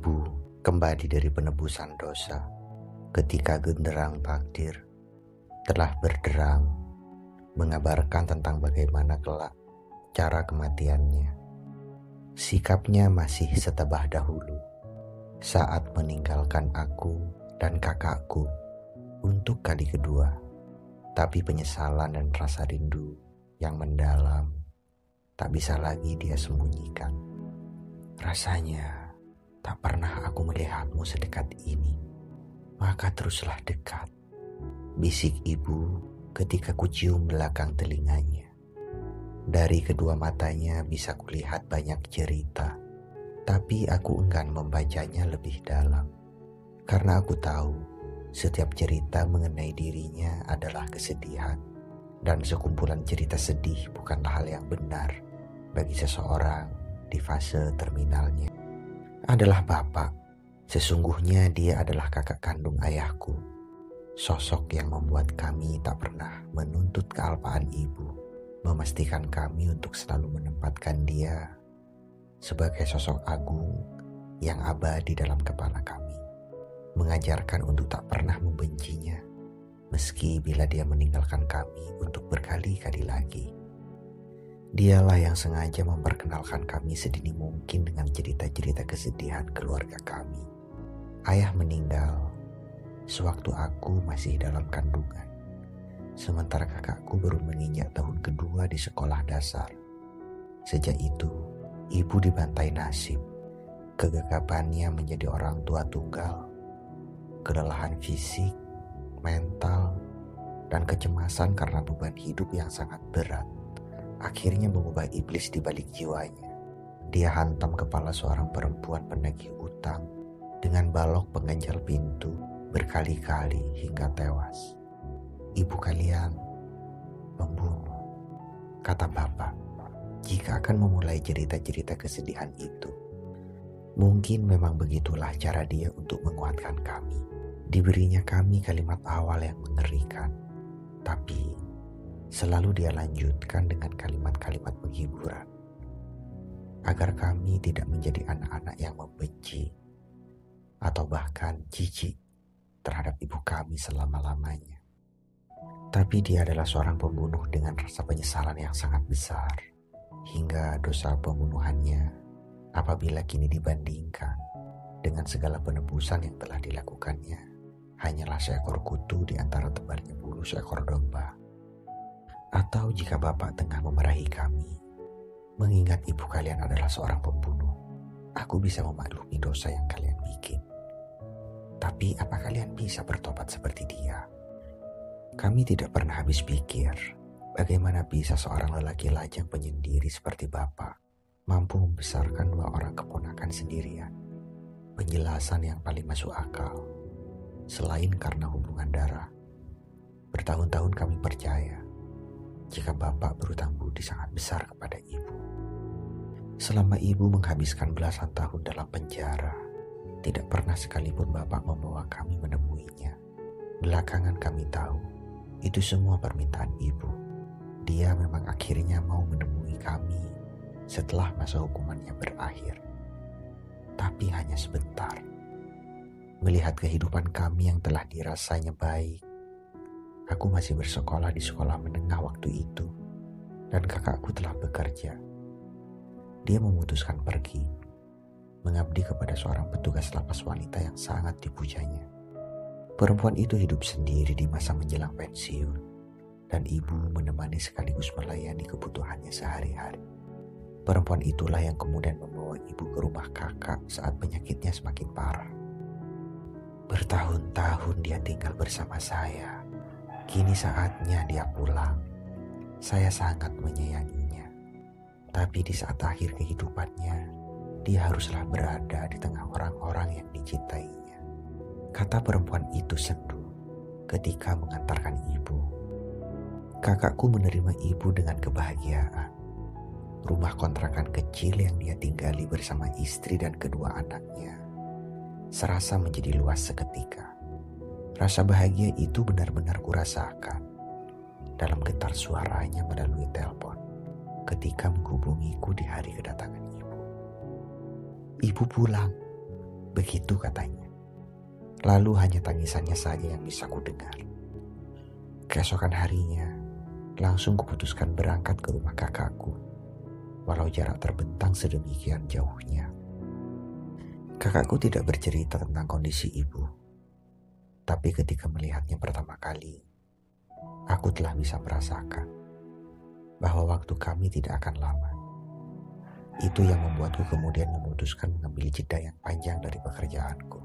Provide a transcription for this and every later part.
Ibu kembali dari penebusan dosa ketika genderang takdir telah berderang mengabarkan tentang bagaimana kelak cara kematiannya. Sikapnya masih setebah dahulu saat meninggalkan aku dan kakakku untuk kali kedua. Tapi penyesalan dan rasa rindu yang mendalam tak bisa lagi dia sembunyikan. Rasanya Tak pernah aku melihatmu sedekat ini, maka teruslah dekat. Bisik ibu ketika kucium belakang telinganya. Dari kedua matanya bisa kulihat banyak cerita, tapi aku enggan membacanya lebih dalam. Karena aku tahu setiap cerita mengenai dirinya adalah kesedihan, dan sekumpulan cerita sedih bukanlah hal yang benar bagi seseorang di fase terminalnya adalah bapak. Sesungguhnya dia adalah kakak kandung ayahku. Sosok yang membuat kami tak pernah menuntut kealpaan ibu, memastikan kami untuk selalu menempatkan dia sebagai sosok agung yang abadi dalam kepala kami. Mengajarkan untuk tak pernah membencinya, meski bila dia meninggalkan kami untuk berkali-kali lagi. Dialah yang sengaja memperkenalkan kami sedini mungkin dengan cerita-cerita kesedihan keluarga kami. Ayah meninggal sewaktu aku masih dalam kandungan. Sementara kakakku baru menginjak tahun kedua di sekolah dasar. Sejak itu, ibu dibantai nasib. Kegagapannya menjadi orang tua tunggal. Kelelahan fisik, mental, dan kecemasan karena beban hidup yang sangat berat akhirnya mengubah iblis di balik jiwanya. Dia hantam kepala seorang perempuan penagih utang dengan balok pengganjal pintu berkali-kali hingga tewas. Ibu kalian membunuh, kata bapak, jika akan memulai cerita-cerita kesedihan itu. Mungkin memang begitulah cara dia untuk menguatkan kami. Diberinya kami kalimat awal yang mengerikan, tapi Selalu dia lanjutkan dengan kalimat-kalimat penghiburan. Agar kami tidak menjadi anak-anak yang membenci atau bahkan jijik terhadap ibu kami selama-lamanya. Tapi dia adalah seorang pembunuh dengan rasa penyesalan yang sangat besar. Hingga dosa pembunuhannya apabila kini dibandingkan dengan segala penebusan yang telah dilakukannya hanyalah seekor kutu di antara tebalnya bulu seekor domba. Atau jika Bapak tengah memarahi kami, mengingat ibu kalian adalah seorang pembunuh, aku bisa memaklumi dosa yang kalian bikin. Tapi apa kalian bisa bertobat seperti dia? Kami tidak pernah habis pikir bagaimana bisa seorang lelaki lajang penyendiri seperti Bapak mampu membesarkan dua orang keponakan sendirian. Penjelasan yang paling masuk akal, selain karena hubungan darah. Bertahun-tahun kami percaya jika bapak berutang budi sangat besar kepada ibu. Selama ibu menghabiskan belasan tahun dalam penjara, tidak pernah sekalipun bapak membawa kami menemuinya. Belakangan kami tahu, itu semua permintaan ibu. Dia memang akhirnya mau menemui kami setelah masa hukumannya berakhir. Tapi hanya sebentar. Melihat kehidupan kami yang telah dirasanya baik, Aku masih bersekolah di sekolah menengah waktu itu, dan kakakku telah bekerja. Dia memutuskan pergi, mengabdi kepada seorang petugas lapas wanita yang sangat dipujanya. Perempuan itu hidup sendiri di masa menjelang pensiun, dan ibu menemani sekaligus melayani kebutuhannya sehari-hari. Perempuan itulah yang kemudian membawa ibu ke rumah kakak saat penyakitnya semakin parah. Bertahun-tahun dia tinggal bersama saya Kini saatnya dia pulang. Saya sangat menyayanginya. Tapi di saat akhir kehidupannya, dia haruslah berada di tengah orang-orang yang dicintainya. Kata perempuan itu sendu ketika mengantarkan ibu. Kakakku menerima ibu dengan kebahagiaan. Rumah kontrakan kecil yang dia tinggali bersama istri dan kedua anaknya serasa menjadi luas seketika. Rasa bahagia itu benar-benar kurasakan dalam getar suaranya melalui telepon ketika menghubungiku di hari kedatangan ibu. Ibu pulang, Begitu katanya. Lalu hanya tangisannya saja yang bisa ku dengar. Keesokan harinya, langsung kuputuskan berangkat ke rumah kakakku. Walau jarak terbentang sedemikian jauhnya. Kakakku tidak bercerita tentang kondisi ibu. Tapi ketika melihatnya pertama kali, aku telah bisa merasakan bahwa waktu kami tidak akan lama. Itu yang membuatku kemudian memutuskan mengambil jeda yang panjang dari pekerjaanku.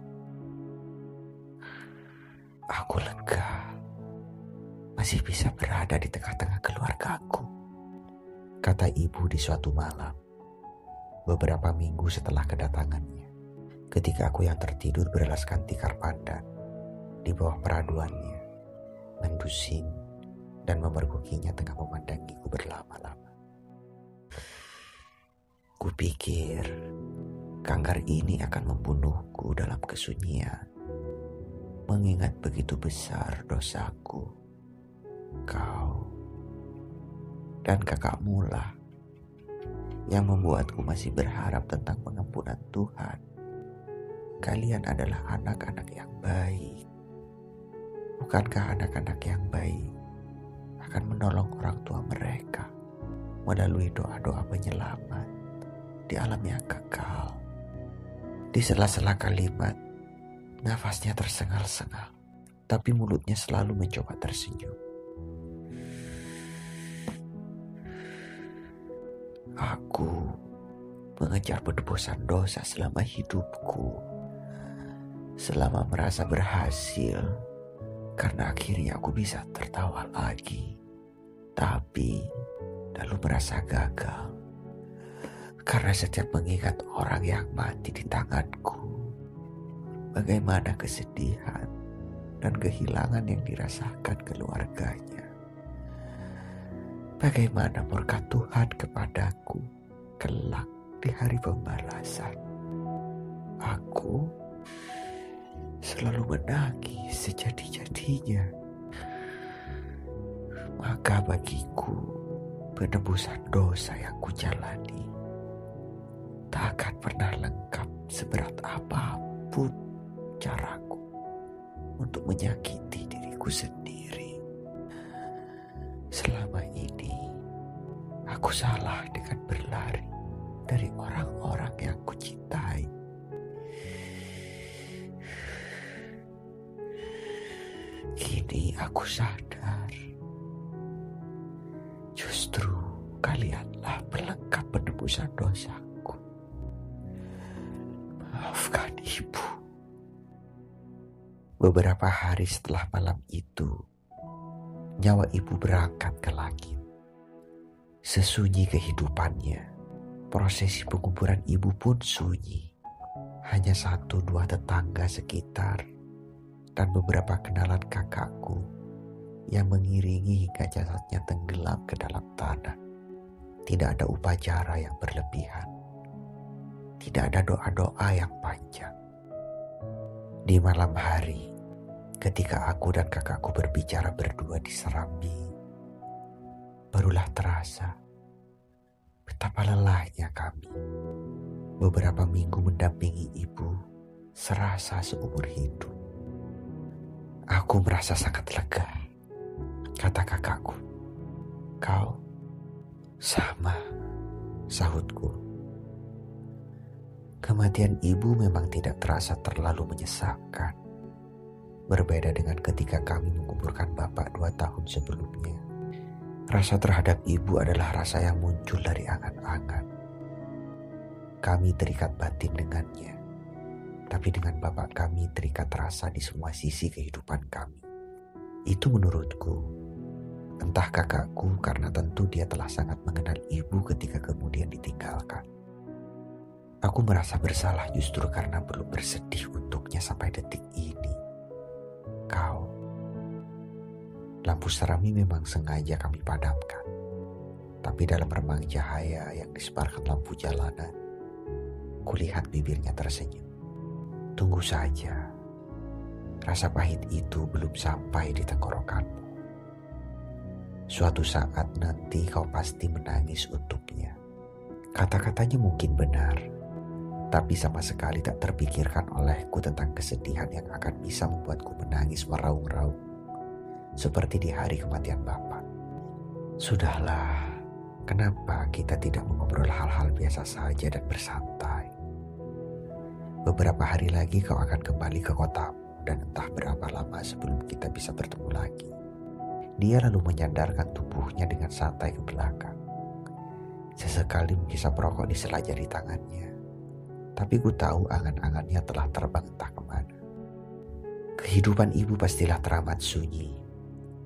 Aku lega. Masih bisa berada di tengah-tengah keluargaku. Kata ibu di suatu malam. Beberapa minggu setelah kedatangannya. Ketika aku yang tertidur beralaskan tikar pandan. Di bawah peraduannya. Mendusing dan memergokinya tengah memandangiku berlama-lama. Kupikir kanker ini akan membunuhku dalam kesunyian mengingat begitu besar dosaku. Kau dan kakakmu lah yang membuatku masih berharap tentang pengampunan Tuhan. Kalian adalah anak-anak yang baik. Bukankah anak-anak yang baik akan menolong orang tua mereka melalui doa-doa penyelamat di alam yang kekal? Di sela-sela kalimat Nafasnya tersengal-sengal, tapi mulutnya selalu mencoba tersenyum. Aku mengejar penebusan dosa selama hidupku. Selama merasa berhasil, karena akhirnya aku bisa tertawa lagi. Tapi lalu merasa gagal. Karena setiap mengingat orang yang mati di tanganku, bagaimana kesedihan dan kehilangan yang dirasakan keluarganya. Bagaimana murka Tuhan kepadaku kelak di hari pembalasan. Aku selalu menangis sejadi-jadinya. Maka bagiku penebusan dosa yang kujalani tak akan pernah lengkap seberat apa pun caraku untuk menyakiti diriku sendiri. Selama ini, aku salah dengan berlari dari orang-orang yang kucintai. Kini aku sadar, justru kalianlah pelengkap penebusan dosaku. Maafkan ibu. Beberapa hari setelah malam itu, nyawa ibu berangkat ke langit. Sesunyi kehidupannya, prosesi penguburan ibu pun sunyi. Hanya satu dua tetangga sekitar dan beberapa kenalan kakakku yang mengiringi hingga jasadnya tenggelam ke dalam tanah. Tidak ada upacara yang berlebihan. Tidak ada doa-doa yang panjang. Di malam hari, Ketika aku dan kakakku berbicara berdua di serambi, barulah terasa betapa lelahnya kami. Beberapa minggu mendampingi ibu serasa seumur hidup. Aku merasa sangat lega, kata kakakku. Kau sama, sahutku. Kematian ibu memang tidak terasa terlalu menyesalkan Berbeda dengan ketika kami menguburkan bapak dua tahun sebelumnya. Rasa terhadap ibu adalah rasa yang muncul dari angan-angan. Kami terikat batin dengannya. Tapi dengan bapak kami terikat rasa di semua sisi kehidupan kami. Itu menurutku. Entah kakakku karena tentu dia telah sangat mengenal ibu ketika kemudian ditinggalkan. Aku merasa bersalah justru karena belum bersedih untuknya sampai detik ini kau. Lampu serami memang sengaja kami padamkan. Tapi dalam remang cahaya yang disebarkan lampu jalanan, kulihat bibirnya tersenyum. Tunggu saja, rasa pahit itu belum sampai di tenggorokanmu. Suatu saat nanti kau pasti menangis untuknya. Kata-katanya mungkin benar, tapi sama sekali tak terpikirkan olehku tentang kesedihan yang akan bisa membuatku menangis meraung-raung, seperti di hari kematian Bapak. Sudahlah, kenapa kita tidak mengobrol hal-hal biasa saja dan bersantai? Beberapa hari lagi kau akan kembali ke kotamu dan entah berapa lama sebelum kita bisa bertemu lagi. Dia lalu menyandarkan tubuhnya dengan santai ke belakang. Sesekali menghisap rokok di sela jari tangannya tapi ku tahu angan-angannya telah terbang entah ke mana. Kehidupan ibu pastilah teramat sunyi,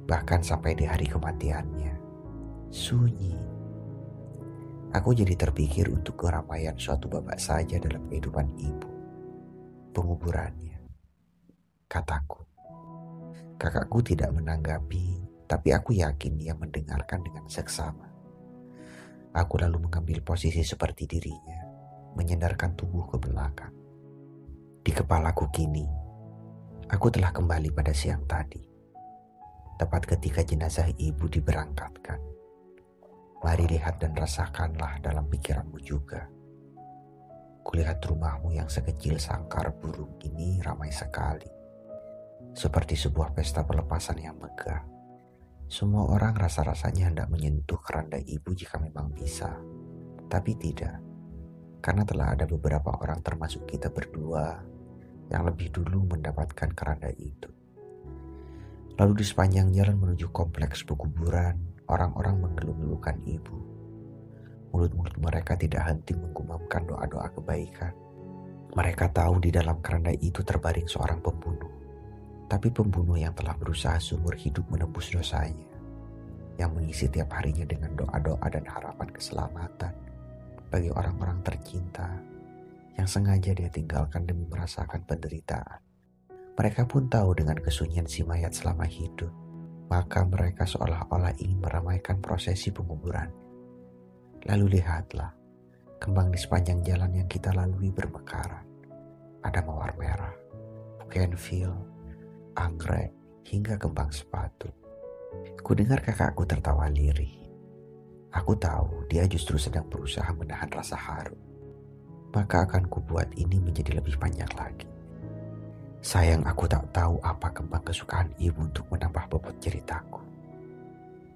bahkan sampai di hari kematiannya. Sunyi. Aku jadi terpikir untuk keramaian suatu babak saja dalam kehidupan ibu. Penguburannya. Kataku. Kakakku tidak menanggapi, tapi aku yakin dia mendengarkan dengan seksama. Aku lalu mengambil posisi seperti dirinya menyandarkan tubuh ke belakang. Di kepalaku kini, aku telah kembali pada siang tadi. Tepat ketika jenazah ibu diberangkatkan. Mari lihat dan rasakanlah dalam pikiranmu juga. Kulihat rumahmu yang sekecil sangkar burung ini ramai sekali. Seperti sebuah pesta pelepasan yang megah. Semua orang rasa-rasanya hendak menyentuh keranda ibu jika memang bisa. Tapi tidak karena telah ada beberapa orang termasuk kita berdua yang lebih dulu mendapatkan keranda itu. Lalu di sepanjang jalan menuju kompleks pekuburan, orang-orang mengeluh-ngeluhkan ibu. Mulut-mulut mereka tidak henti menggumamkan doa-doa kebaikan. Mereka tahu di dalam keranda itu terbaring seorang pembunuh. Tapi pembunuh yang telah berusaha seumur hidup menembus dosanya. Yang mengisi tiap harinya dengan doa-doa dan harapan keselamatan bagi orang-orang tercinta yang sengaja dia tinggalkan demi merasakan penderitaan. Mereka pun tahu dengan kesunyian si mayat selama hidup, maka mereka seolah-olah ingin meramaikan prosesi penguburan. Lalu lihatlah, kembang di sepanjang jalan yang kita lalui bermekaran. Ada mawar merah, bougainville, anggrek, hingga kembang sepatu. Ku dengar kakakku tertawa lirih. Aku tahu dia justru sedang berusaha menahan rasa haru. Maka akan kubuat ini menjadi lebih panjang lagi. Sayang aku tak tahu apa kembang kesukaan ibu untuk menambah bobot ceritaku.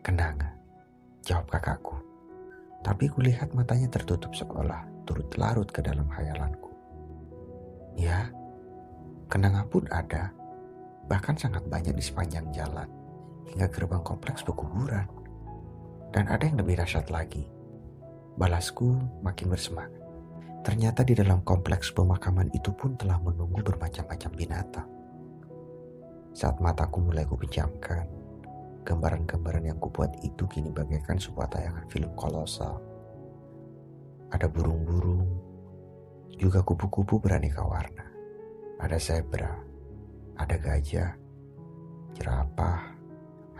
Kenanga, jawab kakakku. Tapi kulihat matanya tertutup seolah turut larut ke dalam hayalanku. Ya, kenanga pun ada, bahkan sangat banyak di sepanjang jalan, hingga gerbang kompleks pekuburan. Dan ada yang lebih dahsyat lagi. Balasku makin bersemangat. Ternyata di dalam kompleks pemakaman itu pun telah menunggu bermacam-macam binatang. Saat mataku mulai kupejamkan, gambaran-gambaran yang kubuat itu kini bagaikan sebuah tayangan film kolosal. Ada burung-burung, juga kupu-kupu beraneka warna. Ada zebra, ada gajah, jerapah,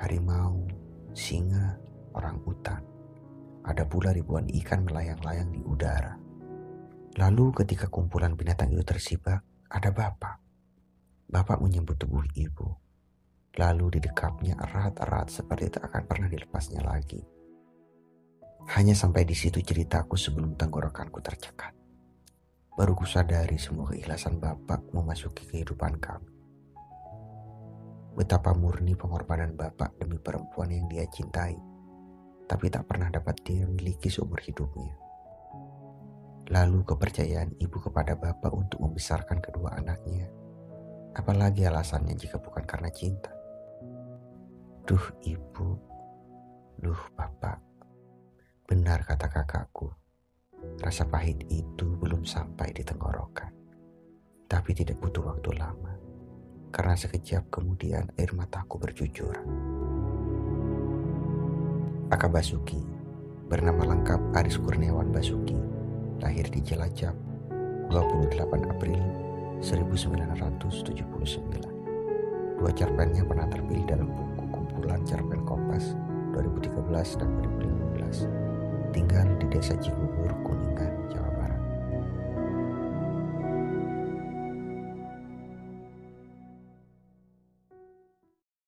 harimau, singa, orang hutan. Ada pula ribuan ikan melayang-layang di udara. Lalu ketika kumpulan binatang itu tersibak, ada bapak. Bapak menyebut tubuh ibu. Lalu didekapnya erat-erat seperti tak akan pernah dilepasnya lagi. Hanya sampai di situ ceritaku sebelum tenggorokanku tercekat. Baru kusadari semua keikhlasan Bapak memasuki kehidupan kami. Betapa murni pengorbanan Bapak demi perempuan yang dia cintai tapi tak pernah dapat dia miliki seumur hidupnya. Lalu kepercayaan ibu kepada bapak untuk membesarkan kedua anaknya. Apalagi alasannya jika bukan karena cinta. Duh ibu, duh bapak. Benar kata kakakku, rasa pahit itu belum sampai di tenggorokan. Tapi tidak butuh waktu lama, karena sekejap kemudian air mataku bercucuran. Aka Basuki, bernama lengkap Aris Kurniawan Basuki, lahir di Cilacap 28 April 1979. Dua cerpennya pernah terpilih dalam buku kumpulan cerpen Kompas 2013 dan 2015. Tinggal di Desa Cibubur, Kuningan,